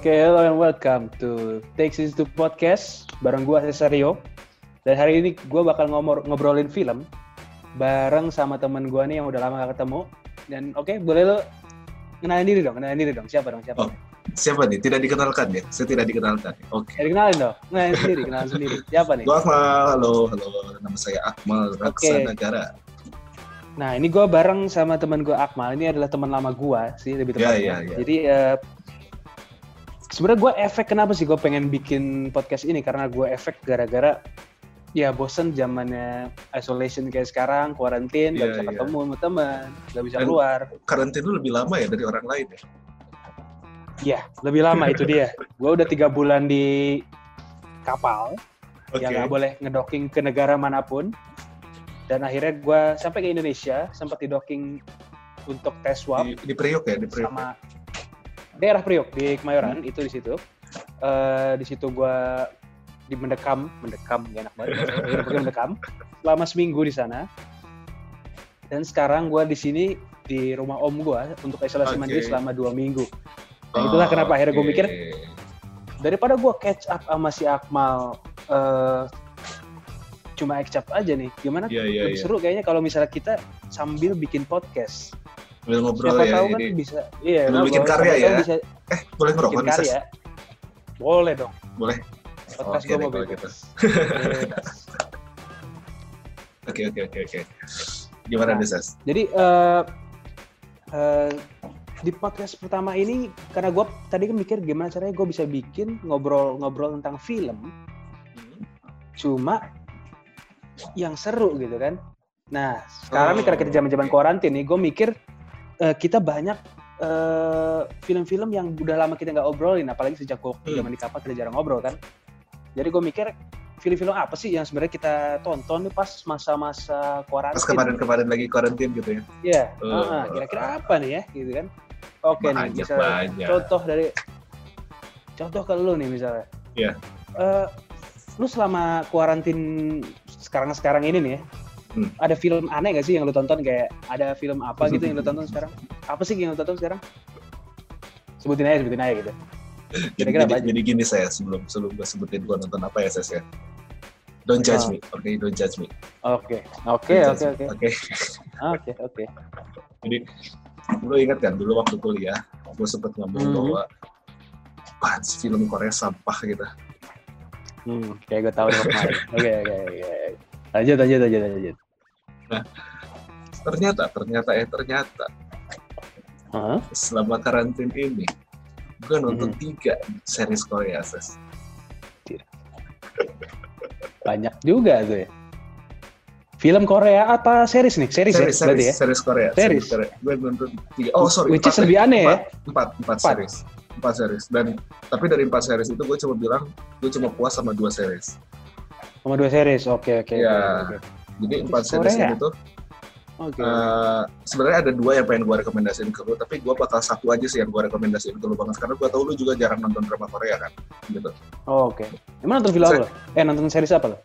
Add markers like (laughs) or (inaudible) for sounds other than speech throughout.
Oke, hello and welcome to Takes to Podcast bareng gua Cesario. Dan hari ini gua bakal ngomor ngobrolin film bareng sama temen gua nih yang udah lama gak ketemu. Dan oke, boleh lo kenalin diri dong, kenalin diri dong. Siapa dong, siapa? Oh, siapa nih? Tidak dikenalkan ya? Saya tidak dikenalkan. Oke. Ya, dikenalin dong, kenalin sendiri, kenalin sendiri. Siapa nih? Gua Akmal, halo, halo. Nama saya Akmal Raksanagara. Nah, ini gua bareng sama teman gua Akmal. Ini adalah teman lama gua sih, lebih Ya, tepatnya. ya, ya. Jadi eh, sebenarnya gue efek kenapa sih gue pengen bikin podcast ini karena gue efek gara-gara ya bosen zamannya isolation kayak sekarang, quarantine, gak Iya, bisa iya. ketemu sama teman, gak bisa Dan- keluar. Karantina lu lebih lama ya dari orang lain ya? Ya, lebih lama itu dia. Gue udah tiga bulan di kapal, Oke. ya nggak boleh ngedocking ke negara mana pun. Dan akhirnya gue sampai ke Indonesia, sempat di docking untuk tes swab. Di, di Priok ya, di Priok. sama daerah Priok di Kemayoran itu di situ. Eh, di situ gua di mendekam, mendekam gak enak banget. (laughs) Pakai mendekam selama seminggu di sana. Dan sekarang gua di sini di rumah om gua untuk isolasi Oke. mandiri selama dua minggu. Nah, itulah kenapa akhirnya gua Oke. mikir, Daripada gua catch up sama si Akmal eh cuma catch up aja nih. Gimana Iya, iya, lebih iya. seru kayaknya kalau misalnya kita sambil bikin podcast. Sambil ngobrol Siapa ya tahu kan ini. bisa iya Sambil bikin karya ya. bisa Eh, boleh ngerokok nih, Sas? karya. Boleh dong. Boleh. Podcast gue deh mau gitu. (laughs) Oke, oke, oke, oke. Gimana Nah. nih, Sas? Jadi eh eh, di podcast pertama ini karena gue tadi kan mikir gimana caranya gue bisa bikin ngobrol-ngobrol tentang film, cuma yang seru gitu kan. Nah sekarang nih Oh, karena kita zaman-zaman oke. karantin nih, gue mikir eh, kita banyak eh, film-film yang udah lama kita nggak obrolin, apalagi sejak gue Hmm. zaman di kapal kita jarang ngobrol kan. Jadi gue mikir film-film apa sih yang sebenarnya kita tonton nih pas masa-masa karantin? Pas kemarin-kemarin lagi karantin gitu ya? Iya, Eh, heeh, kira-kira apa nih ya, gitu kan? Oke nih, Banyak, bisa banyak. contoh dari contoh ke lu nih misalnya. Iya. Eh, lu selama kuarantin sekarang-sekarang ini nih ya, Hmm. ada film aneh gak sih yang lu tonton kayak ada film apa gitu yang lu tonton sekarang? Apa sih yang lu tonton sekarang? Sebutin aja, sebutin aja gitu. Jadi, Kira-kira jadi, aja? jadi gini saya sebelum sebelum gue sebutin gue nonton apa ya, Sas ya? Don't judge Ah. me, oke? Don't judge me. Oke, oke, oke, oke, Oke. oke, oke. Jadi lu ingat kan dulu waktu kuliah gue sempet ngomong Mhm. bahwa film Korea sampah gitu. Hmm, kayak gue tahu. Oke, oke, oke. Lanjut, lanjut, lanjut, lanjut. Ternyata, ternyata eh ternyata Hah? selama karantin ini gue nonton Mhm. tiga series Korea ses. Banyak juga tuh ya. Film Korea apa series nih? Series, Series, ya series, ya? series Korea. Series? Korea. Gue nonton tiga. Oh sorry, Which is empat, lebih aneh ya. empat, empat, empat, Empat. series, empat series. Dan tapi dari empat series itu gue cuma bilang gue cuma puas sama dua series. Sama dua series. Oke, oke. Iya. oke, Jadi Series empat series Korea? ini tuh Oke. Eh, sebenarnya ada dua yang pengen gue rekomendasiin ke lu, tapi gue bakal satu aja sih yang gue rekomendasiin ke lu banget karena gue tahu lu juga jarang nonton drama Korea kan, gitu. Oh, Oke. Emang nonton film apa? Eh, nonton series apa lo?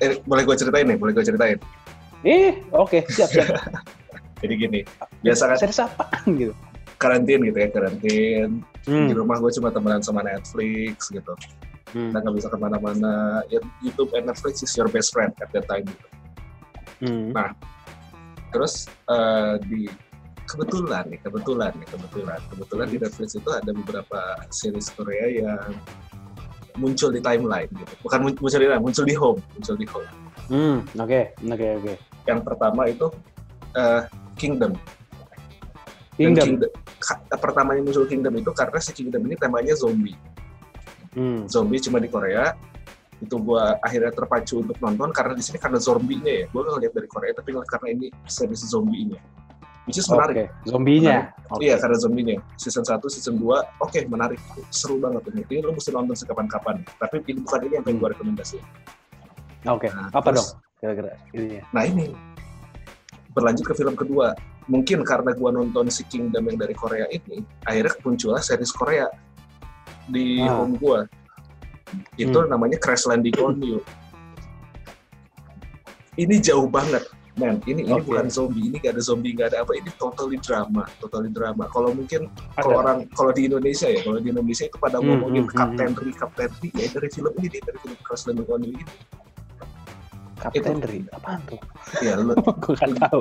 Eh, boleh gue ceritain nih, boleh gue ceritain. Eh, oke. Siap, siap. (laughs) Jadi gini, biasa kan Series apa? gitu. karantin gitu ya, karantin. Hmm. Di rumah gue cuma temenan sama Netflix gitu. Hmm. Udah nggak bisa ke mana-mana. Ya, YouTube and Netflix is your best friend at that time. Gitu. Hmm. Nah, Terus eh, di kebetulan nih, kebetulan nih, kebetulan, kebetulan di Netflix itu ada beberapa series Korea yang muncul di timeline gitu. Bukan mun- muncul di timeline, muncul di home, muncul di home. Hmm. Oke, oke, oke. Yang pertama itu eh, Kingdom. Dan Kingdom. Kingdom. Pertamanya muncul Kingdom itu karena si Kingdom ini temanya zombie. Hmm. Zombie cuma di Korea. Itu gua akhirnya terpacu untuk nonton karena di sini karena zombinya ya. Gua nggak lihat dari Korea tapi ngeliat karena ini series zombie-nya. Which is menarik. Oke. Zombinya. Oke. Iya, karena zombinya. Season 1, season 2, oke menarik. Seru banget ini. Ini lo mesti nonton sekapan-kapan. Tapi ini bukan ini yang pengen gue rekomendasi. Oke. Nah, Apa terus- dong? Kira-kira ininya. Nah ini, berlanjut ke film kedua. Mungkin karena gue nonton si Kingdom yang dari Korea ini, akhirnya muncullah series Korea di Ah. home gue. Itu namanya Crash Landing on You. Ini jauh banget. Man, ini ini bukan zombie, ini gak ada zombie, gak ada apa, ini totally drama, totally drama. Kalau mungkin kalau orang kalau di Indonesia ya, kalau di Indonesia itu pada Hmm, ngomongin hmm, hmm, Kapten Ri, Kapten Ri, ya dari film ini, dari film Crash Landing on You ini. Kapten Ri, apaan tuh? Ya, lu, (laughs) Gue nggak tahu.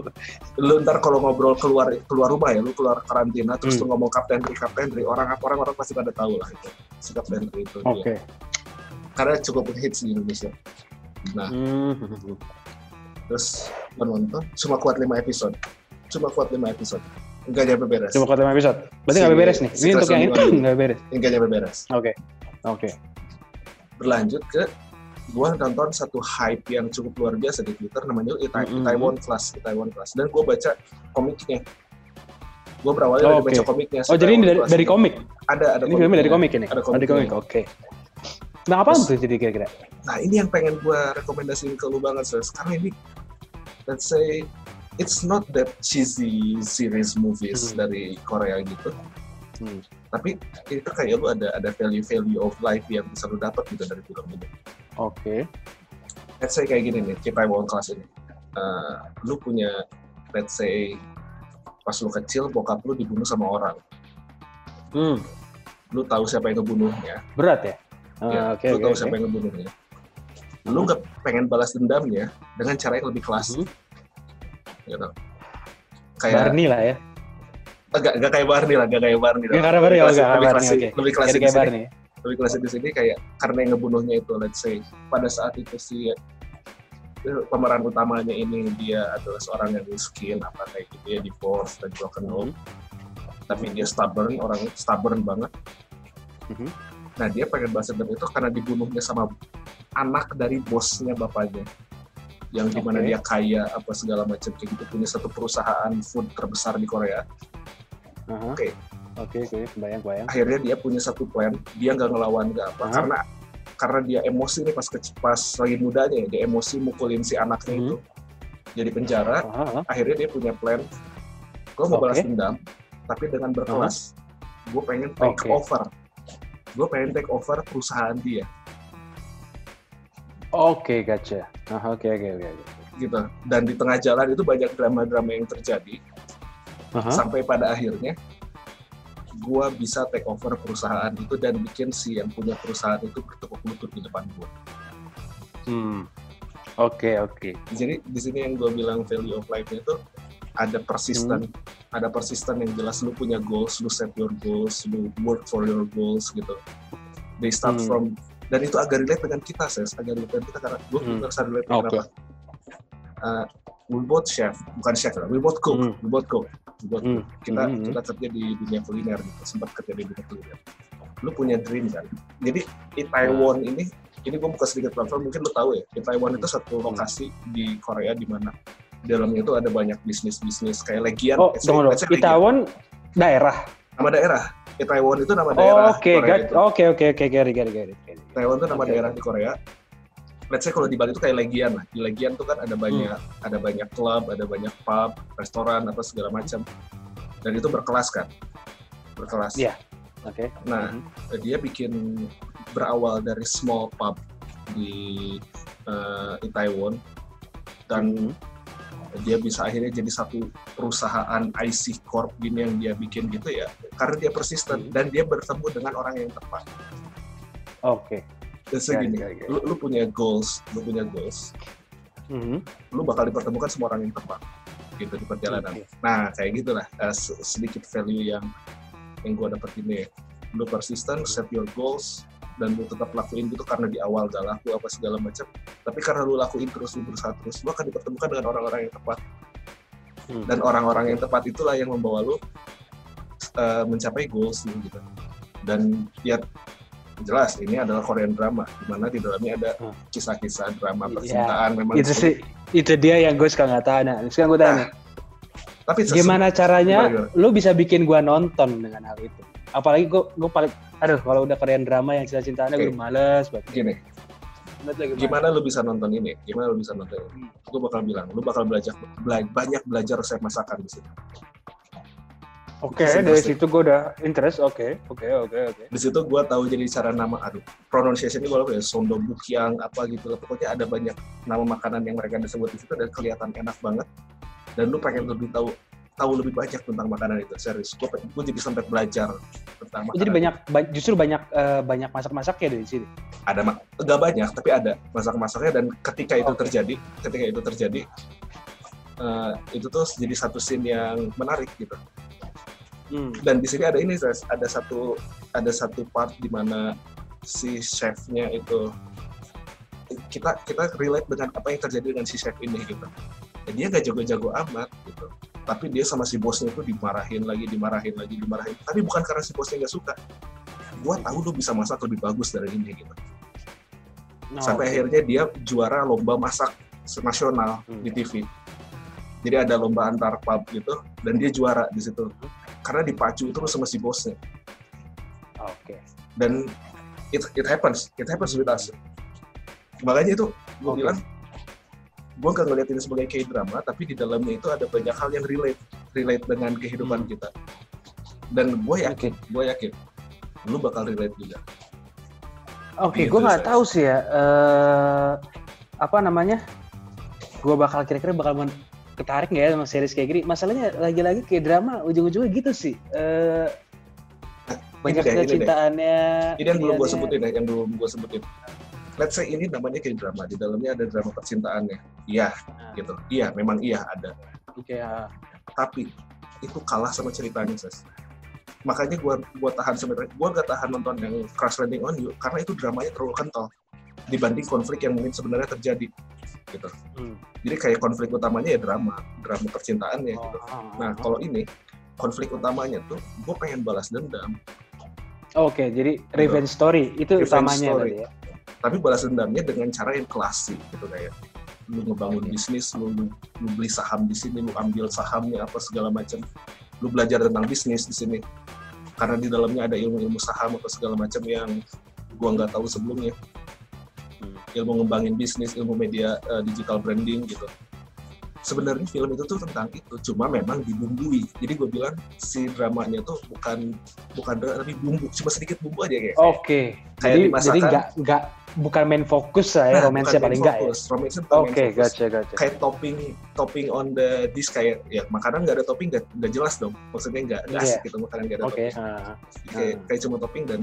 lu ntar kalau ngobrol keluar keluar rumah ya, lu keluar karantina, terus Hmm. lu ngomong Kapten Ri, Kapten Ri, orang orang orang pasti pada tahu lah itu. Si Kapten Ri itu. Oke. dia. Karena cukup hits di Indonesia. Nah, Hmm. terus penonton cuma kuat 5 episode. Cuma kuat 5 episode. Enggak nyampe beres. Coba kau episode. Berarti Si- nggak beres nih. si Ini untuk yang ini You. nggak beres. Enggak nyampe beres. Oke. Oke. berlanjut ke gua nonton satu hype yang cukup luar biasa di Twitter namanya Ita- Mm-mm. Itaewon Class, Itaewon Class. Dan gua baca komiknya. Gua berawalnya Oh, dari oke. baca komiknya. Oh jadi ini dari, Class dari komik. Ada ada Ini filmnya dari komik ini. Ada dari komiknya. komik. Oke. Nah apa Terus- tuh jadi kira-kira? Nah, ini yang pengen gua rekomendasiin ke lu banget, Ses. Karena ini let's say it's not that cheesy series movies Hmm. dari Korea gitu. Hmm. Tapi itu kayak lu ada ada value-value of life yang bisa lu dapat gitu dari film ini. Oke. let's say kayak gini nih, kita Itaewon Class ini. Eh, lu punya, let's say, pas lu kecil, bokap lu dibunuh sama orang. Hmm. Lu tahu siapa yang ngebunuhnya. Berat ya? ya, Ah, Oke lu oke tahu oke. siapa yang ngebunuhnya. Lu nggak pengen balas dendamnya dengan cara yang lebih kelas. Mhm. Gitu. Kayak, Barney lah ya. Enggak, enggak kayak Barney lah, enggak kayak Barney. Lah. kayak Barney, Lebih oh, klasik- lebih klasik, oke. lebih klasik di kayak. Barney. lebih klasik di sini kayak karena yang ngebunuhnya itu let's say pada saat itu si eh, pemeran utamanya ini dia adalah seorang yang miskin apa kayak gitu ya divorce dan broken home tapi dia stubborn orang stubborn banget Mhm. nah dia pengen balas dendam itu karena dibunuhnya sama anak dari bosnya bapaknya yang di mana Oke. dia kaya apa segala macam kayak gitu punya satu perusahaan food terbesar di Korea Oke. Oke oke. Bayang bayang. akhirnya dia punya satu plan dia nggak ngelawan nggak apa Hah? karena karena dia emosi nih pas ke- pas lagi mudanya ya, dia emosi mukulin si anaknya Mhm. itu jadi penjara Aha. akhirnya dia punya plan gue mau balas Oke. dendam tapi dengan berkelas gue pengen take Oke. over gue pengen take over perusahaan dia Oke gotcha. Aha, Oke oke oke. oke. gitu dan di tengah jalan itu banyak drama-drama yang terjadi Aha. sampai pada akhirnya gue bisa take over perusahaan itu dan bikin si yang punya perusahaan itu bertekuk lutut di depan gue Hmm. Oke oke. jadi di sini yang gue bilang value of life itu ada persisten ada persisten yang jelas lu punya goals lu set your goals lu work for your goals gitu they start Hmm. from dan itu agak relate dengan kita ses agak relate dengan kita karena gue Hmm. merasa relate Oke. kenapa Uh, we both chef bukan chef lah we both cook Hmm. we both cook both Hmm. kita Hmm. kita kerja di dunia kuliner gitu sempat kerja di dunia kuliner lu punya dream kan jadi di Taiwan ini ini gue buka sedikit platform mungkin lu tahu ya di Taiwan itu satu lokasi di Korea di mana di dalamnya itu ada banyak bisnis bisnis kayak Legian Oh tunggu Legian. Itaewon daerah. nama daerah Itaewon itu nama Oh, daerah Oke itu. oke oke oke gari gari gari. gari. Taiwan itu nama Oke. daerah di Korea let's say kalau di Bali itu kayak Legian lah di Legian tuh kan ada banyak Hmm. ada banyak klub ada banyak pub restoran apa segala macam dan itu berkelas kan berkelas Iya. Oke. nah Mhm. dia bikin berawal dari small pub di eh, Itaewon dan Mhm. dia bisa akhirnya jadi satu perusahaan IC Corp gini yang dia bikin gitu ya karena dia persisten Hmm. dan dia bertemu dengan orang yang tepat Oke. Gari, gari. lu, lu punya goals lu punya goals Mhm. lu bakal dipertemukan sama orang yang tepat gitu di perjalanan Oke. nah kayak gitulah eh, se- sedikit value yang yang gue dapet ini lu persisten set your goals dan lu tetap lakuin gitu karena di awal gak laku apa segala macam tapi karena lu lakuin terus lu berusaha terus lu akan dipertemukan dengan orang-orang yang tepat Hmm. dan orang-orang yang tepat itulah yang membawa lu eh, mencapai goals lu gitu dan ya jelas ini adalah Korean drama di mana di dalamnya ada Hmm. kisah-kisah drama Iya. percintaan memang Itu sih itu dia yang gue suka nggak tahu. Nah, sekarang gue tanya, tapi sesu- gimana caranya Gimana, lu bisa bikin gua nonton dengan hal itu? Apalagi gue gue paling aduh kalau udah Korean drama yang cinta-cintaannya gue Oke. udah males banget. gini lu gimana lu bisa nonton ini? Gimana lu bisa nonton ini? Gue bakal bilang, lu bakal belajar bela- banyak belajar resep masakan di sini. Oke, Bisa dari situ gue udah interest. Oke, oke, oke, oke. di situ gue tahu jadi cara nama aduh pronunciation ini gue lupa ya sondo bukyang apa gitu lah pokoknya ada banyak nama makanan yang mereka disebut di situ dan kelihatan enak banget dan lu pengen lebih tahu tahu lebih banyak tentang makanan itu serius gue gue jadi sampai belajar tentang makanan jadi banyak, ba- justru banyak eh, banyak masak-masak ya dari sini. ada mak- nggak banyak tapi ada masak-masaknya dan ketika itu Oke. terjadi ketika itu terjadi eh, itu tuh jadi satu scene yang menarik gitu Hmm. dan di sini ada ini ada satu ada satu part di mana si chefnya itu kita kita relate dengan apa yang terjadi dengan si chef ini gitu Dan dia gak jago-jago amat gitu tapi dia sama si bosnya itu dimarahin lagi dimarahin lagi dimarahin tapi bukan karena si bosnya nggak suka gua tahu lu bisa masak lebih bagus dari ini gitu No, sampai oke. akhirnya dia juara lomba masak nasional Hmm. di TV. Jadi ada lomba antar pub gitu dan dia juara di situ. Karena dipacu terus sama si bosnya. Oke. Dan it, it happens, it happens with us. Makanya itu gue Oke. bilang gue gak ngeliat ini sebagai kayak drama, tapi di dalamnya itu ada banyak hal yang relate, relate dengan kehidupan Hmm. kita. Dan gue yakin, Oke. gue yakin, lu bakal relate juga. Oke, Gitu, gue nggak tahu sih ya. eh apa namanya? Gue bakal kira-kira bakal men- ketarik nggak ya sama series kayak gini. Masalahnya lagi-lagi kayak drama ujung-ujungnya gitu sih. Eh banyak deh, ini deh. cintaannya. Ini yang belum gue sebutin ya, yang belum gue sebutin. Let's say ini namanya kayak drama, di dalamnya ada drama percintaannya. Iya, Nah, gitu. Iya, memang iya ada. Oke, ah. Tapi itu kalah sama ceritanya, Ses. Makanya gua gua tahan sampai gua gak tahan nonton yang Crash Landing on You karena itu dramanya terlalu kental dibanding konflik yang mungkin sebenarnya terjadi gitu. Hmm. Jadi kayak konflik utamanya ya drama, drama percintaannya Oh, gitu. ah, Nah, ah. kalau ini konflik utamanya tuh gue pengen balas dendam, Oke, jadi revenge story itu Revenge utamanya story. tadi ya. tapi balas dendamnya dengan cara yang klasik gitu kayak lu ngebangun Oke. bisnis, lu, lu, lu beli saham di sini, lu ambil sahamnya apa segala macam, lu belajar tentang bisnis di sini, karena di dalamnya ada ilmu-ilmu saham atau segala macam yang gua nggak tahu sebelumnya. Ilmu ngembangin bisnis, ilmu media eh, digital branding gitu. Sebenarnya film itu tuh tentang itu, cuma memang dibumbui. Jadi gue bilang si dramanya tuh bukan bukan drama, tapi bumbu, cuma sedikit bumbu aja kayak. Oke, Kayak jadi jadi dimasakan. nggak nggak bukan main fokus lah ya, Nah, romansnya paling main nggak ya. Romansnya bukan main Oke, fokus. gotcha, gotcha. kayak topping topping on the dish kayak ya makanan nggak ada topping nggak nggak jelas dong maksudnya nggak nggak asik gitu makanan nggak ada Oke, topping ah. kayak, Hmm. kayak cuma topping dan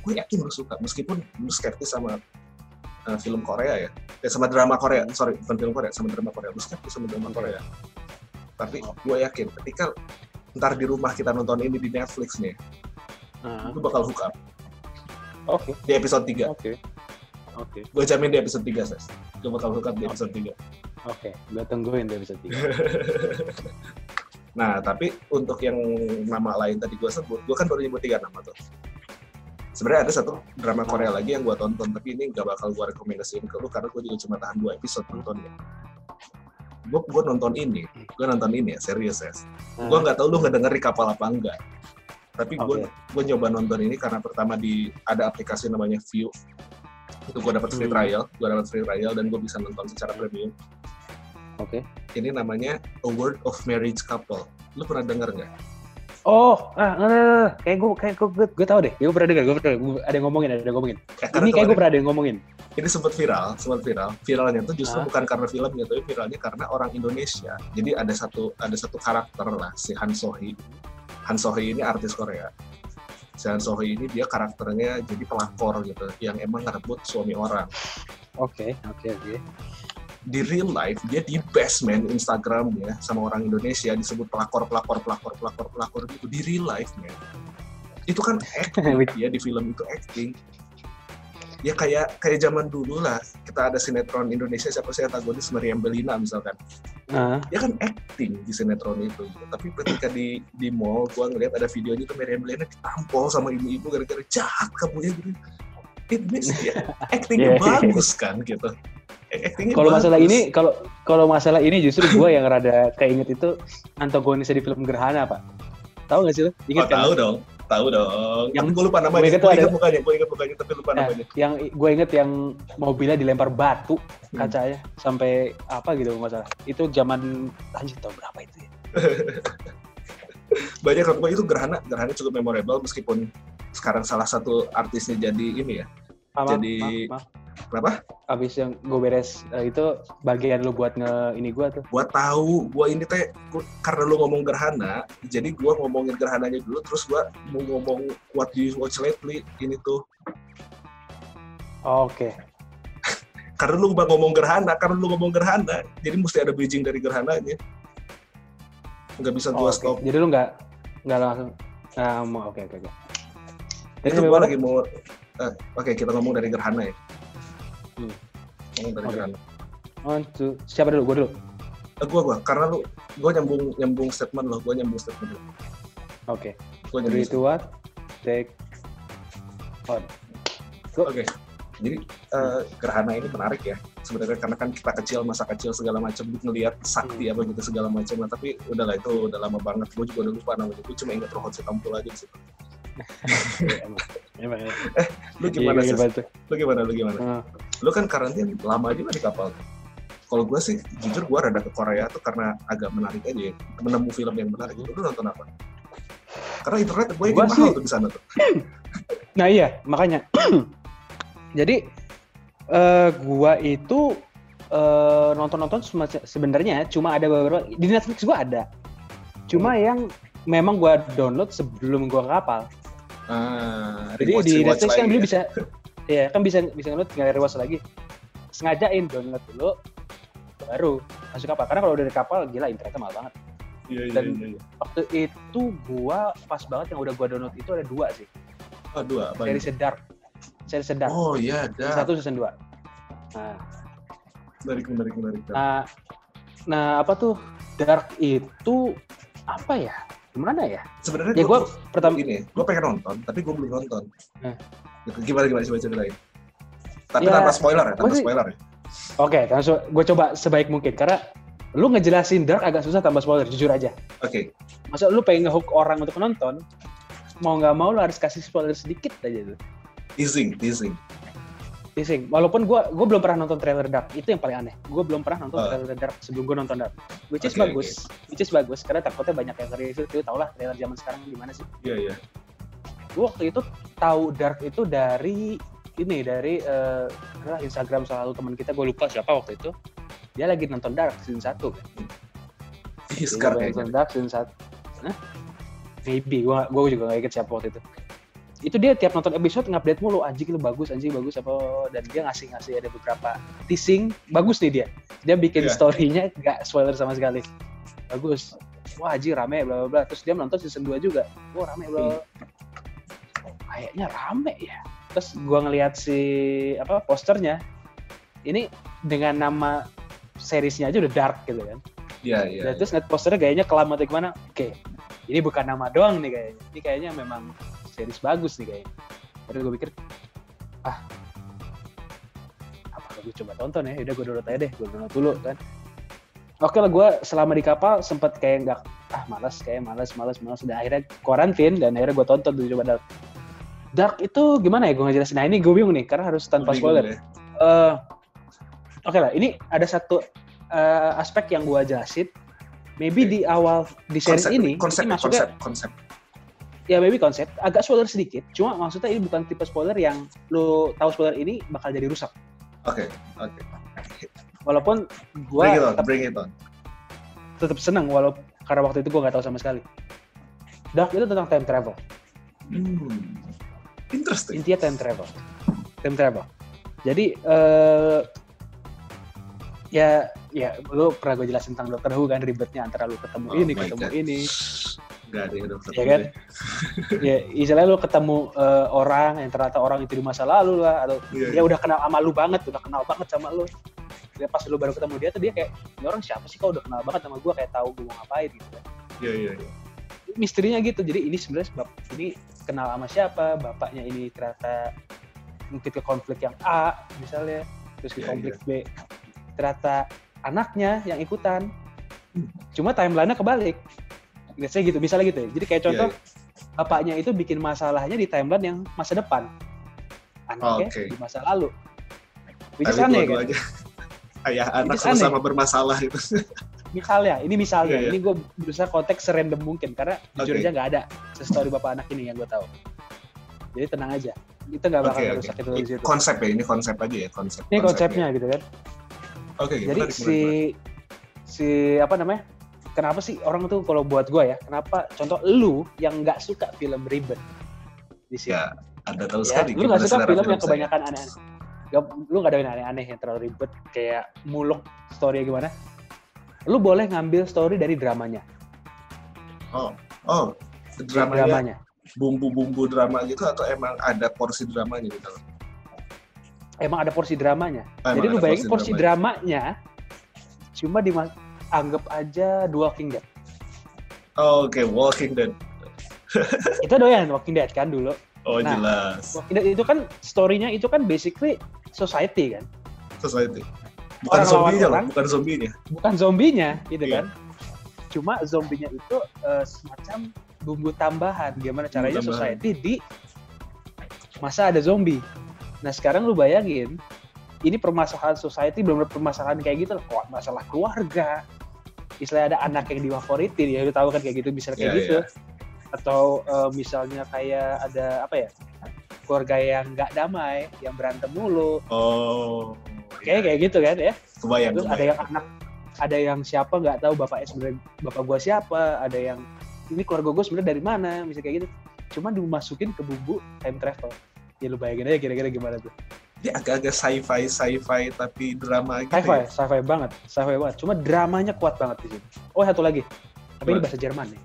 gue yakin lu suka meskipun lu skeptis sama uh, film Korea ya eh, sama drama Korea sorry bukan film Korea sama drama Korea lu skeptis sama drama. Korea tapi Oke. gue yakin ketika ntar di rumah kita nonton ini di Netflix nih Ah. lu bakal hook up Oke, di episode 3 oke, oke, gue jamin di episode 3 ses lu bakal hook up di episode 3 oke. Gue tungguin tuh episode 3. (laughs) nah, tapi untuk yang nama lain tadi gue sebut, gue kan baru nyebut tiga nama tuh. Sebenarnya ada satu drama Korea lagi yang gue tonton, tapi ini nggak bakal gue rekomendasiin ke lu karena gue juga cuma tahan dua episode nontonnya. Gue gue nonton ini, gue nonton ini ya serius ya. Gue nggak tahu lu nggak denger di kapal apa enggak. Tapi gue Oke. gue nyoba nonton ini karena pertama di ada aplikasi namanya View. Itu gue dapat free Hmm. trial, gue dapat free trial dan gue bisa nonton secara premium. Oke. Ini namanya A World of Marriage Couple. Lu pernah denger nggak? Oh, ah, nah, nah, nah. kayak gue kayak gue gue, gue tahu deh. Gue pernah dengar, gue pernah gua- ada yang ngomongin, ada yang ngomongin. Eh, karena Ini kayak gue pernah ada yang ngomongin. ini sempat viral, sempat viral. Viralnya tuh justru Hah? bukan karena filmnya, tapi viralnya karena orang Indonesia. Jadi ada satu ada satu karakter lah si Han Sohee. Han Sohee ini artis Korea. Si Han Sohee ini dia karakternya jadi pelakor gitu, yang emang ngerebut suami orang. Oke, oke, oke. Di real life dia di best man Instagramnya sama orang Indonesia disebut pelakor, pelakor, pelakor, pelakor, pelakor gitu. Di real life man. Itu kan acting (laughs) ya di film itu acting. Ya kayak kayak zaman dulu lah kita ada sinetron Indonesia siapa sih antagonis Meriam Belina misalkan. Ah, dia kan acting di sinetron itu gitu. tapi ketika di di mall gua ngeliat ada videonya tuh Meriam Belina ditampol sama ibu-ibu gara-gara jahat kamu ya gitu it means ya (laughs) actingnya Yeah. bagus kan gitu kalau masalah ini, kalau kalau masalah ini justru gue yang rada keinget itu antagonisnya di film Gerhana, Pak. Tahu nggak sih lo? oh, Ingat kan? tahu dong tahu dong Yang- gue lupa namanya gue ingat ada- mukanya gue ingat mukanya tapi lupa Nah, namanya yang gue inget yang mobilnya dilempar batu Hmm. kacanya sampai apa gitu masalah. Itu zaman anjir tahun berapa itu ya? (laughs) banyak yang itu gerhana gerhana cukup memorable meskipun sekarang salah satu artisnya jadi ini ya Maaf, Jadi- maaf, maaf. kenapa Abis yang gue beres eh, itu bagian lu buat nge ini gue tuh. gua tahu gua ini teh karena lu ngomong gerhana jadi gua ngomongin gerhananya dulu terus gua mau ngomong what do you watch lately ini tuh Oke. (laughs) karena lu bang ngomong gerhana karena lu ngomong gerhana jadi mesti ada bridging dari gerhananya nggak bisa Oh, gua oke. stop Jadi lu nggak nggak langsung. Nah, mau oke oke oke. Jadi itu mana? lagi mau eh, oke kita ngomong dari gerhana ya Hmm. ngomong dari Oke. gerhana One, two. Siapa dulu? Gue dulu. Eh, gua gua karena lu gua nyambung nyambung statement lo gua nyambung statement lo Oke. gua nyambung Three, two, one. Take on. Oke. Jadi eh, gerhana ini menarik ya. Sebenarnya karena kan kita kecil masa kecil segala macam ngelihat sakti apa gitu segala macam. Nah, tapi udahlah itu udah lama banget. Gue juga udah lupa namanya. Gue cuma ingat Rohot Sitampul aja di situ. (laughs) Emang. Emang, ya. Lu gimana sih? Lu gimana? Lu gimana? Ah. Lu kan karantin lama juga di kapal. Kalau gue sih jujur gue rada ke Korea tuh karena agak menarik aja ya. Menemu film yang menarik. Lu nonton apa? Karena internet gue Gua mahal sih- tuh di sana tuh. (clears throat) Nah iya, makanya. (clears throat) Jadi eh gua itu eh, nonton-nonton sebenarnya cuma ada beberapa di Netflix gua ada. Cuma yang memang gua download sebelum gua ke kapal. Ah, Jadi di Netflix kan dulu ya. bisa ya kan bisa bisa download tinggal rewatch lagi. Sengajain download dulu baru masuk kapal. Karena kalau udah di kapal gila internetnya mahal banget. Iya, iya, dan- iya. iya. Waktu itu gua pas banget yang udah gua download itu ada dua sih. Oh, dua. Apa ini? Sedar. Seri Sedar. Oh iya, ada. satu season 2. Nah, Menarik, menarik, menarik. Nah, nah apa tuh Dark itu apa ya? Gimana ya? sebenarnya Ya gue pertama ini gue pengen nonton tapi gue belum nonton. Gitu. gimana gimana coba ceritain tapi Ya, tanpa spoiler ya tanpa sih- spoiler ya Oke, langsung gue coba sebaik mungkin karena lu ngejelasin Dark agak susah tanpa spoiler, jujur aja. oke Masa lu pengen ngehook orang untuk nonton, mau nggak mau lu harus kasih spoiler sedikit aja tuh. teasing teasing Teasing. Walaupun gue gue belum pernah nonton trailer Dark, itu yang paling aneh. Gue belum pernah nonton Oh. trailer Dark sebelum gue nonton Dark. Which is Oke, bagus, which is bagus karena takutnya banyak yang review. Lu tau lah trailer zaman sekarang gimana sih. iya iya gue waktu itu tahu Dark itu dari ini dari adalah Instagram salah satu teman kita gue lupa siapa waktu itu dia lagi nonton Dark season 1 kan kayaknya nonton Dark season 1 Hah? maybe gue gue juga gak inget siapa waktu itu itu dia tiap nonton episode ngupdate mulu anjing lu bagus anjing bagus apa dan dia ngasih ngasih ada beberapa teasing bagus nih dia. Dia bikin Iya. storynya gak spoiler sama sekali. Bagus. Wah anjing rame bla bla bla. Terus dia menonton season 2 juga. Wah rame bla. Oh, kayaknya rame ya. Terus gua ngelihat si apa posternya ini dengan nama seriesnya aja udah dark gitu kan. Iya iya dan terus ngeliat posternya gayanya kelam atau gimana. Oke ini bukan nama doang nih kayaknya. Ini kayaknya memang series bagus nih kayaknya. Terus gue pikir ah apa gue coba tonton ya. Udah gue download aja deh gue download dulu kan. Oke lah gue selama di kapal sempet kayak nggak ah malas kayak malas malas malas dan akhirnya karantin dan akhirnya gue tonton tuh coba dark. Dark itu gimana ya gue ngejelasin? Nah ini gue bingung nih karena harus tanpa spoiler. ya. Eh, oke lah, ini ada satu eh, aspek yang gua jelasin. Maybe Oke. di awal di series konsep ini, konsep ini maksudnya konsep konsep ya maybe konsep agak spoiler sedikit. Cuma maksudnya ini bukan tipe spoiler yang lu tahu spoiler ini bakal jadi rusak. oke oke Walaupun bring it gua on tetap, bring it on tetap senang walaupun karena waktu itu gua nggak tahu sama sekali. Dark itu tentang time travel. hmm. interesting Intinya time travel. Time travel. Jadi eh ya ya lu pernah gue jelasin tentang Doctor Who kan ribetnya antara lu ketemu Oh ini ketemu God. ini nggak ada yang udah Ya kan? (laughs) ya istilahnya lu ketemu eh, orang yang ternyata orang itu di masa lalu lah atau Iya, dia udah kenal sama lu banget udah kenal banget sama lu. Dia pas lu baru ketemu dia tuh dia kayak ini orang siapa sih kau udah kenal banget sama gua kayak tahu gua mau ngapain gitu kan. Iya iya iya. misterinya gitu. Jadi ini sebenarnya sebab ini kenal sama siapa bapaknya ini ternyata mungkin ke konflik yang A misalnya terus ke Iya, konflik B. Ternyata anaknya yang ikutan. Cuma timelinenya kebalik biasanya gitu misalnya gitu ya jadi kayak contoh Iya, bapaknya itu bikin masalahnya di timeline yang masa depan anaknya Oke. di masa lalu which is Tapi aneh kan (laughs) ayah anak sama-sama bermasalah itu misalnya, ini misalnya, Iya, iya. ini gue berusaha konteks serandom mungkin karena jujur Oke. aja nggak ada story bapak anak ini yang gue tahu. Jadi tenang aja, kita nggak bakal oke. merusak itu dari situ. Konsep ya, ini konsep aja ya, konsep. Ini konsepnya gitu kan. Oke, oke, Jadi menarik, si menarik. si apa namanya? Kenapa sih orang tuh kalau buat gue ya? Kenapa? Contoh lu yang nggak suka film ribet di sini. Ya, Anda tahu ya, sekali. lu nggak suka film yang kebanyakan aneh-aneh. Gak, lu nggak ada yang aneh-aneh yang terlalu ribet kayak muluk story gimana? Lu boleh ngambil story dari dramanya. Oh, oh, dramanya, dramanya. bumbu-bumbu drama gitu atau emang ada porsi dramanya gitu? Emang ada porsi dramanya. Ah, Jadi emang lu ada bayangin porsi dramanya cuma di anggap aja The Walking Dead. Oh, Oke, Walking Dead. (laughs) Itu doyan Walking Dead kan dulu. Oh Nah. jelas, Walking Dead itu kan story-nya itu kan basically society kan. society. Bukan Orang zombinya loh, orang. bukan zombinya. Bukan zombinya gitu Iya. kan. Cuma zombinya itu eh, semacam bumbu tambahan gimana caranya tambahan. society di masa ada zombie. Nah, sekarang lu bayangin ini permasalahan society belum permasalahan kayak gitu loh. Masalah keluarga. Istilahnya ada anak yang diwaforitin ya lu tahu kan kayak gitu bisa kayak Iya, gitu. Atau eh, misalnya kayak ada apa ya? keluarga yang nggak damai, yang berantem mulu, Oh, kayak kayak gitu kan ya. kebayang. Terus ada kebayang. yang anak, ada yang siapa nggak tahu bapaknya sebenarnya bapak gua siapa, ada yang ini keluarga gua sebenarnya dari mana, misalnya kayak gitu. Cuma dimasukin ke bumbu time travel. Ya lu bayangin aja kira-kira gimana tuh. Dia agak-agak sci-fi, sci-fi tapi drama gitu. Sci-fi, ya? sci-fi banget, sci-fi banget. Cuma dramanya kuat banget di sini. Oh satu lagi, tapi ini bahasa Jerman nih.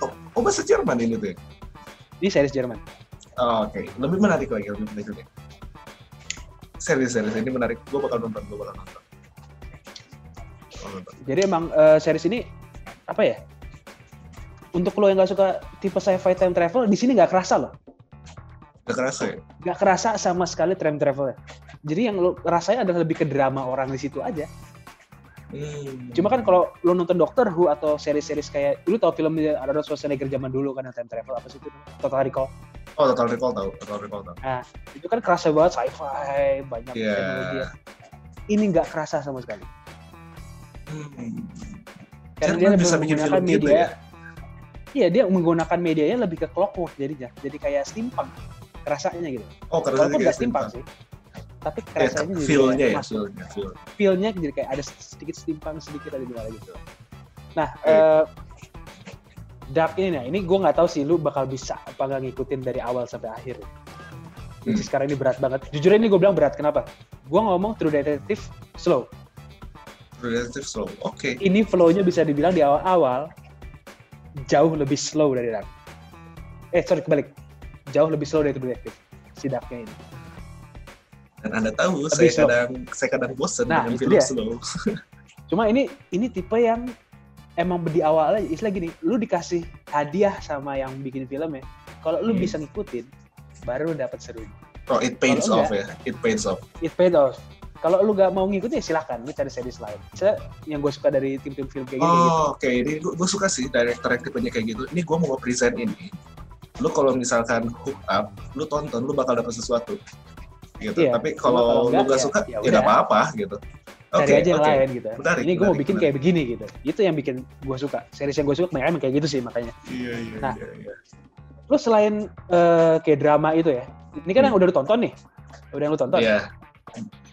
Oh, oh, bahasa Jerman ini tuh. ya? Ini series Jerman. Oh, Oke, lebih menarik lagi, lebih menarik lagi. Serius, serius. Ini menarik. Gue bakal nonton, gue bakal nonton. Bakal nonton. Jadi emang eh, series ini apa ya? Untuk lo yang nggak suka tipe sci-fi time travel, di sini nggak kerasa loh. Gak kerasa ya? nggak kerasa sama sekali time travel jadi yang lo rasanya adalah lebih ke drama orang di situ aja Hmm. cuma kan kalau lo nonton Doctor Who atau seri-seri kayak lu tau film Arnold Schwarzenegger zaman dulu kan yang time travel apa sih itu Total Recall Oh, Total Recall tahu, Total Recall tahu. itu kan kerasa banget sci-fi banyak Iya. teknologi ini nggak kerasa sama sekali Hmm. karena Jerman dia bisa bikin film gitu media ya? iya dia menggunakan medianya lebih ke clockwork jadinya jadi kayak steampunk kerasanya gitu Oh, karena walaupun nggak steampunk sih tapi Ya, kerasanya jadi feel-nya ya, feel-nya, feel. feel-nya jadi kayak ada sedikit steampunk sedikit ada gimana gitu. Nah, Oke. eh, Dark ini nah, ini gue nggak tahu sih lu bakal bisa apa nggak ngikutin dari awal sampai akhir. Hmm. sekarang ini berat banget. Jujur ini gue bilang berat kenapa? Gue ngomong True Detective slow. Relative slow. Oke. Ini flow-nya bisa dibilang di awal-awal jauh lebih slow dari Dark. Eh sorry kebalik, jauh lebih slow dari Detective si Darknya ini. Dan Anda tahu, Lebih saya slow. kadang saya kadang bosan Nah, dengan itu film dia. slow. (laughs) Cuma ini ini tipe yang emang di awal aja istilah gini, lu dikasih hadiah sama yang bikin film ya. Kalau lu Hmm. bisa ngikutin, baru lu dapat seru. Oh, it pays Kalau off ya. It pays off. It paid off. Kalau lu gak mau ngikutin ya silahkan, lu cari series lain. Saya yang gue suka dari tim-tim film kayak gini. gitu. Oh, oke. Ini gue suka sih director yang tipenya kayak gitu. Ini gue mau present ini. Lu kalau misalkan hook up, lu tonton, lu bakal dapat sesuatu. Gitu. Iya, Tapi kalau lu enggak, gak ya- suka, ya ya nggak apa-apa gitu. Oke, aja yang oke. lain gitu. Menarik, ini gue mau menarik, bikin kayak begini gitu. Itu yang bikin gue suka. Series yang gue suka kebanyakan emang kayak gitu sih makanya. Iya, iya, Nah. iya, iya. Lu selain eh, kayak drama itu ya, ini kan Hmm. yang udah lu tonton nih. Udah yang lu tonton. Iya.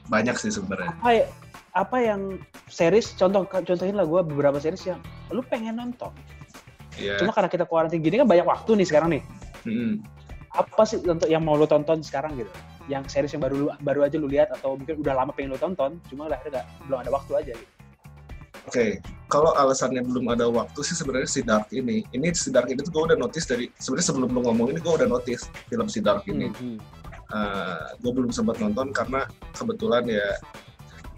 Banyak sih sebenarnya. apa ya- apa yang series contoh contohin lah gue beberapa series yang lu pengen nonton Iya. cuma karena kita kuarantin gini kan banyak waktu nih sekarang nih Mm-mm. apa sih untuk yang mau lu tonton sekarang gitu yang series yang baru lu, baru aja lu lihat atau mungkin udah lama pengen lu tonton cuma lah nggak belum ada waktu aja gitu Oke, kalau alasannya belum ada waktu sih sebenarnya si Dark ini. Ini si Dark ini tuh gue udah notice dari sebenarnya sebelum lu ngomong ini gue udah notice film si Dark ini. Hmm, Eh, gue belum sempat nonton karena kebetulan ya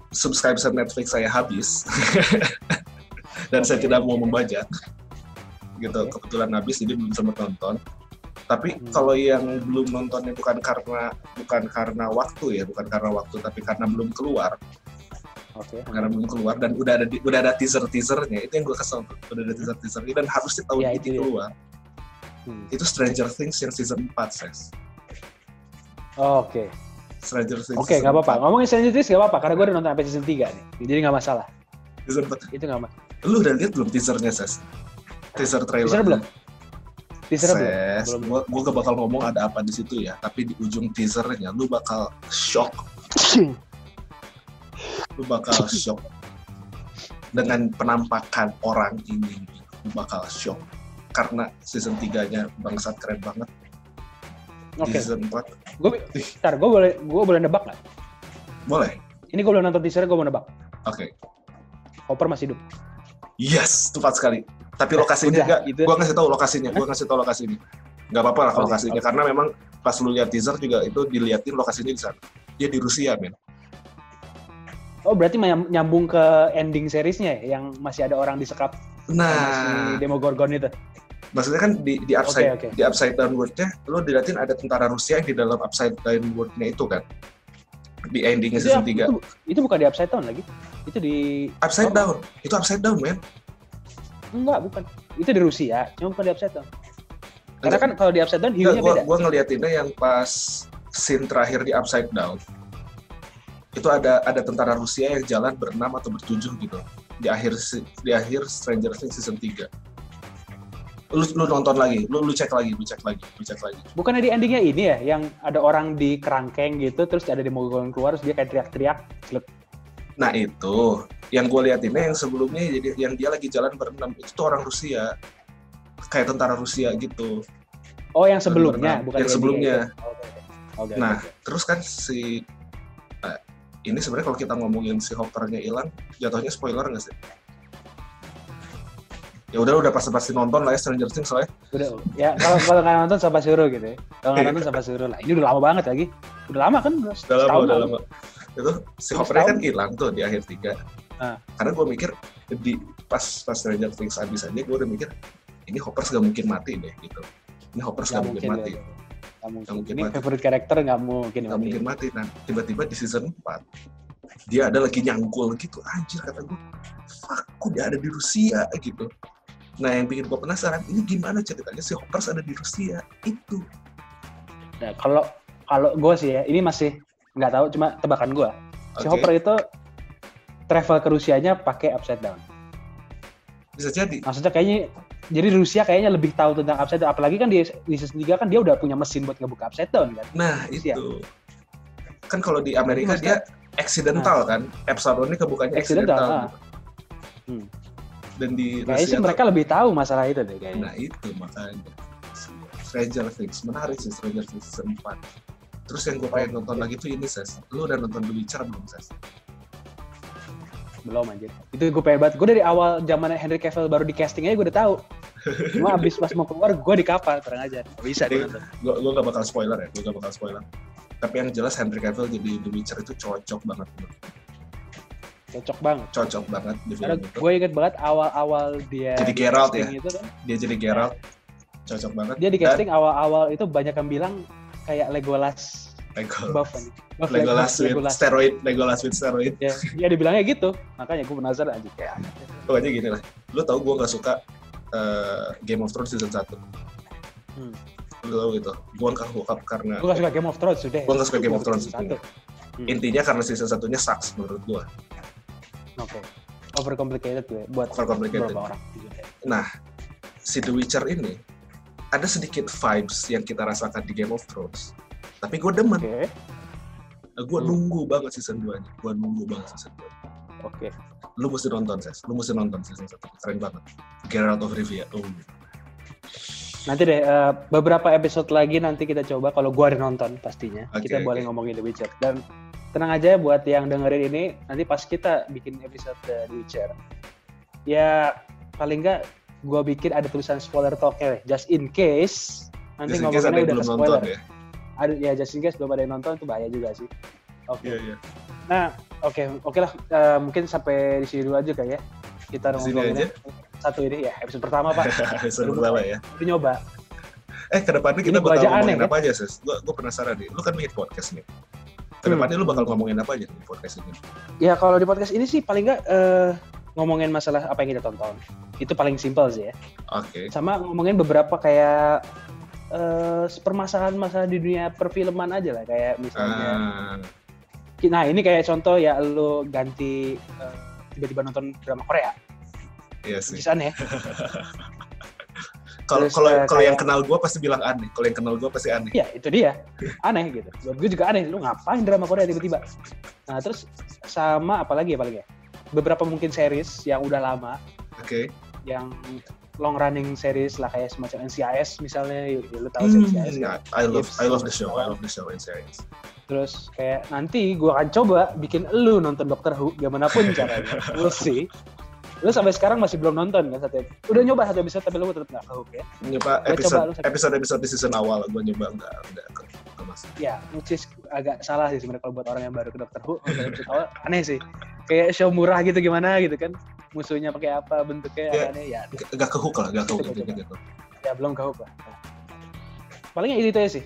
subscriber Netflix saya habis (laughs) dan saya Oke. tidak mau membajak gitu Oke. kebetulan habis jadi belum sempat nonton. Tapi Hmm. kalau yang belum nontonnya bukan karena bukan karena waktu ya bukan karena waktu tapi karena belum keluar. Oke. Karena belum keluar dan udah ada di- udah ada teaser teasernya itu yang gue kesel udah ada teaser teasernya dan harusnya tahun Ya, ini keluar. Hmm. itu Stranger Things yang season 4 ses. Oke. Stranger Things oke nggak apa-apa. ngomongin Stranger Things nggak apa-apa karena gue udah nonton sampai season 3 nih. Jadi nggak masalah. Season 4 itu nggak masalah Lu udah lihat belum teasernya, Ses? Teaser trailer. Teaser belum? Teaser belum? Ses, Belum. gua, gua gak bakal ngomong ada apa di situ ya, tapi di ujung teasernya lu bakal shock, lu bakal shock dengan penampakan orang ini, lu bakal shock karena season 3-nya bangsat keren banget. Oke. Di season 4 Gue, ntar gue boleh, gue boleh nebak nggak? boleh. Ini gue belum nonton teaser, gue mau nebak. Oke. Hopper masih hidup. Yes, tepat sekali. Tapi lokasinya enggak, gitu. gua ngasih tahu lokasinya, gua ngasih tahu lokasinya. Nggak apa-apa lah lokasinya, karena memang pas lu lihat teaser juga itu diliatin lokasinya di sana. Dia di Rusia, men. Oh berarti nyam- nyambung ke ending seriesnya ya, yang masih ada orang disekap si Nah, Demogorgon itu. maksudnya kan di, di upside Oke, oke. di upside down world-nya, lu diliatin ada tentara Rusia yang di dalam upside down world-nya itu kan. Di endingnya Itu, season 3. itu, itu bukan di upside down lagi. Itu di Upside oh. down, itu upside down, men. Enggak bukan. Itu di Rusia, cuma bukan di upside down. Karena kan kalau di upside down hiunya gua, beda. gua ngeliatinnya yang pas scene terakhir di Upside Down. Itu ada ada tentara Rusia yang jalan berenam atau bertujuh gitu. Di akhir di akhir Stranger Things season 3. Lu, lu nonton lagi, lu, lu cek lagi, lu cek lagi, lu cek lagi. Bukannya di endingnya ini ya, yang ada orang di kerangkeng gitu, terus ada Demogorgon keluar, terus dia kayak teriak-teriak. Nah itu, yang gue liatinnya yang sebelumnya jadi yang dia lagi jalan berenam itu tuh orang Rusia, kayak tentara Rusia gitu. Oh yang sebelumnya, Berenam. bukan Yang sebelumnya. Oke, oke. Oke, Nah, oke. terus kan si eh, ini sebenarnya kalau kita ngomongin si Hoppernya hilang, jatuhnya spoiler nggak sih? Ya udah udah pasti pasti nonton lah ya Stranger Things lah ya. udah ya kalau kalau nggak nonton siapa suruh gitu ya kalau nggak (laughs) nonton siapa suruh lah ini udah lama banget lagi udah lama kan udah, Udah lama, udah lama. Itu si Udah Hoppernya kan hilang tuh di akhir tiga. Ah. Karena gue mikir di pas pas Stranger Things habis aja gue udah mikir ini Hopper gak mungkin mati deh gitu. Ini Hopper Nggak gak mungkin mati. ya. Nggak mungkin. Nggak mungkin ini mati. favorite karakter nggak mungkin Gak mati. mungkin mati. Nah tiba-tiba di season 4 dia ada lagi nyangkul gitu anjir kata gue fuck kok dia ada di Rusia gitu nah yang bikin gue penasaran ini gimana ceritanya si Hoppers ada di Rusia itu Nah, kalau kalau gue sih ya ini masih nggak tahu cuma tebakan gue si Oke, Hopper itu travel ke Rusianya pakai upside down. Bisa jadi. Maksudnya kayaknya jadi Rusia kayaknya lebih tahu tentang upside down. Apalagi kan di, di season 3 kan dia udah punya mesin buat ngebuka upside down kan? Nah Rusia. itu. Kan kalau di Amerika Maksudnya- dia accidental kan? Epsilon ini kebukanya Accidental, accidental, ah. gitu. Hmm. dan di kayaknya sih Rusia tuh- mereka lebih tahu masalah itu deh kayaknya. Nah itu makanya. Stranger Things. Menarik sih Stranger Things season 4 terus yang gue pengen nonton lagi tuh ini Ses. Lu udah nonton The Witcher belum Ses? belum anjir. Itu gue pengen banget. Gue dari awal zaman Henry Cavill baru di casting aja gue udah tahu. Cuma abis pas mau keluar gue di kapal terang aja. Bisa deh nonton. Gue gue gak bakal spoiler ya gue gak bakal spoiler. Tapi yang jelas Henry Cavill jadi The Witcher itu cocok banget cocok banget. Cocok banget di karena film itu. gue inget banget awal-awal dia Jadi di Geralt ya? itu kan, dia jadi Geralt. Cocok banget. Dia di casting awal-awal itu banyak yang bilang kayak Legolas. Legolas, buff kan? Buff Legolas with Legolas. steroid Legolas with steroid. Ya, ya dibilangnya gitu. Makanya gue penasaran aja kayak pokoknya gini lah. Lu tau gue gak suka eh, Game of Thrones season 1 Hmm. lu tau gitu? Gue gak up karena gue gak suka Game of Thrones sudah Gua nggak suka Game of Thrones. satu. Hmm. intinya karena season satunya sucks menurut gue oke. Overcomplicated gue buat Overcomplicated. beberapa orang. Nah, si The Witcher ini ada sedikit vibes yang kita rasakan di Game of Thrones. Tapi gue demen, oke nah, gue Hmm. nunggu banget season 2 nya. Gue nunggu banget season 2. oke Lu mesti nonton, Ses. Lu mesti nonton season 1. Keren banget. Geralt of Rivia. Oh. Nanti deh eh, beberapa episode lagi nanti kita coba kalau gua ada nonton pastinya Oke, kita oke. boleh ngomongin The Witcher dan tenang aja buat yang dengerin ini nanti pas kita bikin episode The Witcher ya paling nggak gua bikin ada tulisan spoiler talk ya just in case nanti Just ngomonginnya udah ke nonton spoiler ya. ada ya just in case belum ada yang nonton itu bahaya juga sih oke Iya, iya. nah oke oke lah Eh, mungkin sampai di sini dulu aja kayak ya kita ngomongin aja? satu ini ya episode pertama pak (laughs) Episode pertama ya. udah nyoba Eh, ke depannya kita Ini bakal ngomongin aneh, apa aja, Ses? Gue gue penasaran nih. Lu kan bikin podcast nih. Ke depannya lu bakal ngomongin apa aja di podcast ini? Ya kalau di podcast ini sih paling nggak eh, ngomongin masalah apa yang kita tonton. Itu paling simpel sih ya. Oke. Sama ngomongin beberapa kayak eh permasalahan masalah di dunia perfilman aja lah kayak misalnya. Ah, Nah ini kayak contoh ya lu ganti eh, tiba-tiba nonton drama Korea. Iya sih. is aneh. (laughs) Kalau kalau eh, kalau yang kenal gue pasti bilang aneh. Kalau yang kenal gue pasti aneh. Iya, itu dia. Aneh gitu. Buat gue juga aneh. Lu ngapain drama Korea tiba-tiba? Nah, terus sama apalagi apalagi ya? Beberapa mungkin series yang udah lama, Oke. yang long running series lah kayak semacam NCIS misalnya, ya, lu tahu Hmm, NCIS kan? ya, I love I love the show. I love the show in series. Terus kayak nanti gue akan coba bikin lu nonton Doctor Who gimana pun (laughs) caranya. We'll see. Lu sampai sekarang masih belum nonton kan satu Udah nyoba satu episode tapi lu tetap nggak hook ya. Nyoba Gua episode episode episode di season awal gue nyoba enggak enggak ke, ke masuk. Ya, which is agak salah sih sebenarnya kalau buat orang yang baru ke Doctor Who. episode awal aneh sih. Kayak show murah gitu gimana gitu kan. Musuhnya pakai apa bentuknya Ya. aneh ya. Enggak enggak ke hook lah, enggak ke hook Coba, gitu. Ya belum ke hook lah. Paling itu aja sih.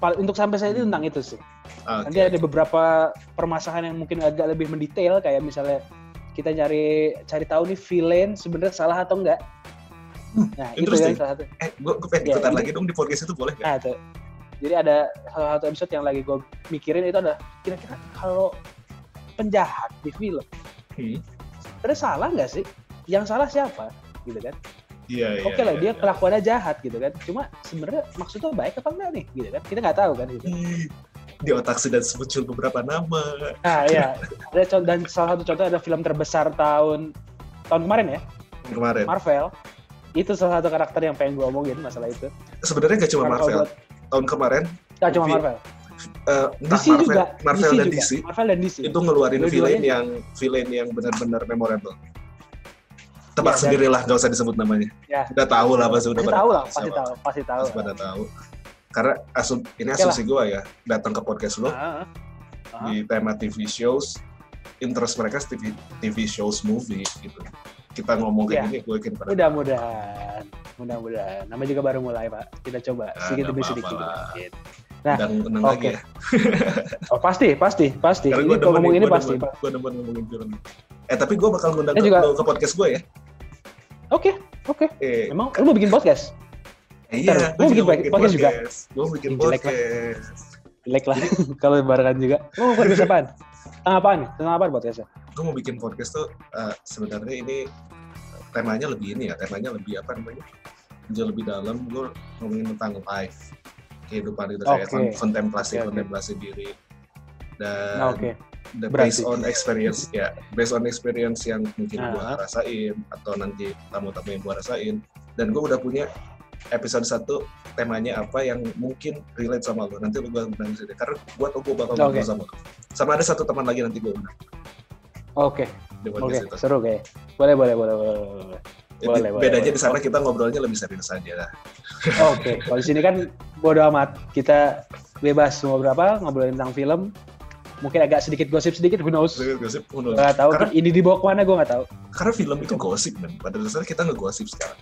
Pal- Untuk sampai saya itu tentang itu sih. Ah, Nanti ada beberapa permasalahan yang mungkin agak lebih mendetail kayak misalnya kita cari cari tahu nih villain sebenarnya salah atau enggak. Nah, itu kan salah satu. Eh, gue pengen Ya, ikutan ini- lagi dong di podcast itu boleh nggak? Nah. Jadi ada salah satu episode yang lagi gue mikirin itu adalah kira-kira kalau penjahat di film, Hmm. sebenarnya salah nggak sih? Yang salah siapa? Gitu kan? Iya, iya. Oke lah, iya, dia iya. kelakuannya jahat gitu kan. Cuma sebenarnya maksudnya baik apa enggak nih? Gitu kan? Kita nggak tahu kan gitu. Ih, Di otak sudah muncul beberapa nama. Nah, iya. Ada contoh dan salah satu contoh ada film terbesar tahun tahun kemarin ya, Kemarin. Marvel. Itu salah satu karakter yang pengen gue omongin masalah itu. Sebenarnya nggak cuma Marvel Marvel. Tahun kemarin Nggak cuma Marvel. Eh, entah DC Marvel, juga. Marvel DC dan juga. DC Marvel dan DC. itu ngeluarin Dua-duanya. villain yang villain yang benar-benar memorable. Tebak Ya, sendirilah, nggak usah disebut namanya. Ya. Udah tahu lah pasti udah tahu lah, pasti tahu, pasti tahu. Pasti pada tahu. Karena asum, ini asumsi gue ya, datang ke podcast lo Ah, ah. di tema TV shows, interest mereka TV, TV shows movie gitu. Kita ngomong kayak Ya. gini, gue yakin pada Mudah-mudahan, mudah-mudahan. Nama juga baru mulai pak. Kita coba Ah, sedikit demi sedikit. Gitu. Nah, dan tenang oke. lagi ya. (laughs) Oh pasti, pasti, pasti. Karena Ini gue kalau ngomong ini pasti. Gue demen ngomongin film. Eh tapi gue bakal ngundang ke, juga- lo ke podcast gue ya. Oke, oke. Eh, Emang lu mau bikin podcast? eh, iya, gue lu bikin mau bikin podcast juga? Gue mau bikin podcast. Jelek lah. (laughs) kalau barengan juga. Lu mau podcast apaan? Tentang apaan nih? Tentang apaan podcastnya? Gue mau bikin podcast tuh eh, sebenarnya ini temanya lebih ini ya, temanya lebih apa namanya? Jauh lebih dalam. Gue ngomongin tentang life, kehidupan itu kayak Oke. kon- kontemplasi, oke. kontemplasi diri. Dan Nah, Oke. the based on experience ya based on experience yang mungkin Ah. gua rasain atau nanti tamu-tamu yang gua rasain dan gua udah punya episode satu temanya apa yang mungkin relate sama lo nanti lu gua undang sini karena gua tau gua bakal ngobrol sama lo sama ada satu teman lagi nanti gua undang Oke, di oke. itu Seru kayak. Boleh, boleh, boleh, boleh. boleh. Jadi boleh, boleh, bedanya boleh. di sana kita ngobrolnya lebih serius aja lah (laughs) Oke, kalau di sini kan bodo amat. Kita bebas mau berapa ngobrolin tentang film. Mungkin agak sedikit gosip sedikit, who knows? Serius gosip Gue nggak tahu. karena, Ini dibawa ke mana gue nggak tahu. karena film itu gosip man pada dasarnya kita ngegosip sekarang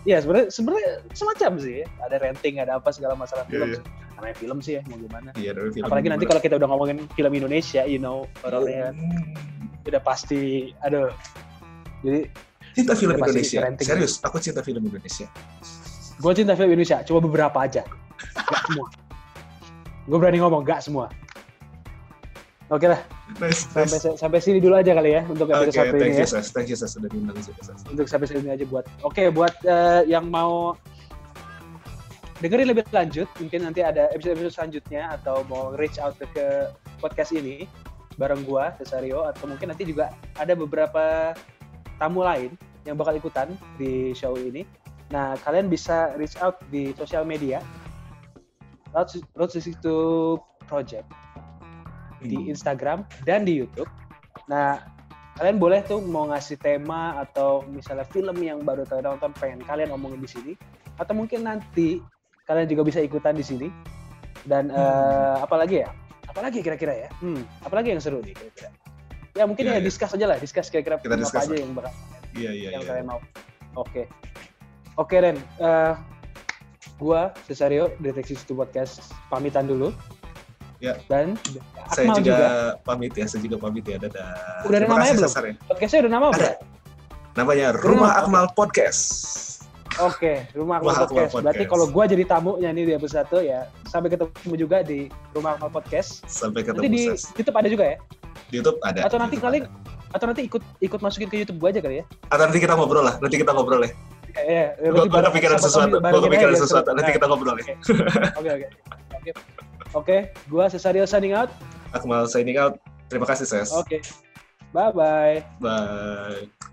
Iya sebenarnya sebenarnya semacam sih. Ada renting, ada apa segala masalah Iya, film. iya. Namanya film sih ya mau gimana. iya dari film Apalagi nanti kalau kita udah ngomongin film Indonesia, you know, horornya Hmm. udah pasti, aduh. Jadi cinta film Udah Indonesia renting. serius aku cinta film Indonesia gue cinta film Indonesia, cuma beberapa aja, gak semua. Gue berani ngomong gak semua. Oke lah, nice sampai nice sampai sini dulu aja kali ya untuk episode satu thank ini you ya. Sas, thank you Sas sudah diundang untuk sampai sini aja buat oke buat eh, yang mau dengerin lebih lanjut mungkin nanti ada episode-episode selanjutnya atau mau reach out ke, ke podcast ini bareng gua Cesario atau mungkin nanti juga ada beberapa tamu lain yang bakal ikutan di show ini nah kalian bisa reach out di sosial media Road to- Road to Situ Project di Hmm. Instagram dan di YouTube. Nah, kalian boleh tuh mau ngasih tema atau misalnya film yang baru kalian nonton pengen kalian omongin di sini atau mungkin nanti kalian juga bisa ikutan di sini. Dan Hmm. eh, apalagi ya? Apalagi kira-kira ya? Hmm, apalagi yang seru nih kira-kira? Ya mungkin Iya, ya iya. discuss aja lah, discuss kira-kira discuss apa aja lah. yang bakal Iya iya yang iya. kalian mau. Oke. Oke Ren, Eh, gua Cesario Deteksi Situ Podcast pamitan dulu. Ya. Dan Saya Akmal juga, juga. pamit ya, saya juga pamit ya. Dadah. Udah ada Terima namanya belum? Sasar, ya. Podcastnya udah nama Ada. apa? Namanya Udah Rumah nama, Akmal Podcast. Oke, Rumah Akmal Rumah Akmal Podcast. Berarti Podcast. kalau gua jadi tamunya nih di episode 1 ya, sampai ketemu juga di Rumah Akmal Podcast. Sampai Nanti ketemu di Sas. YouTube ada juga ya? Di YouTube ada. Atau nanti ada. Atau nanti ikut ikut masukin ke YouTube gua aja kali ya? Atau nanti kita ngobrol lah, nanti kita ngobrol ya. Iya, iya. Gue kepikiran sama sesuatu, gue kepikiran sesuatu, nanti kita ngobrol ya. Oke, oke. Oke. Oke, gua Cesario signing out. Akmal signing out. Terima kasih, Ses. Oke. Bye bye. Bye.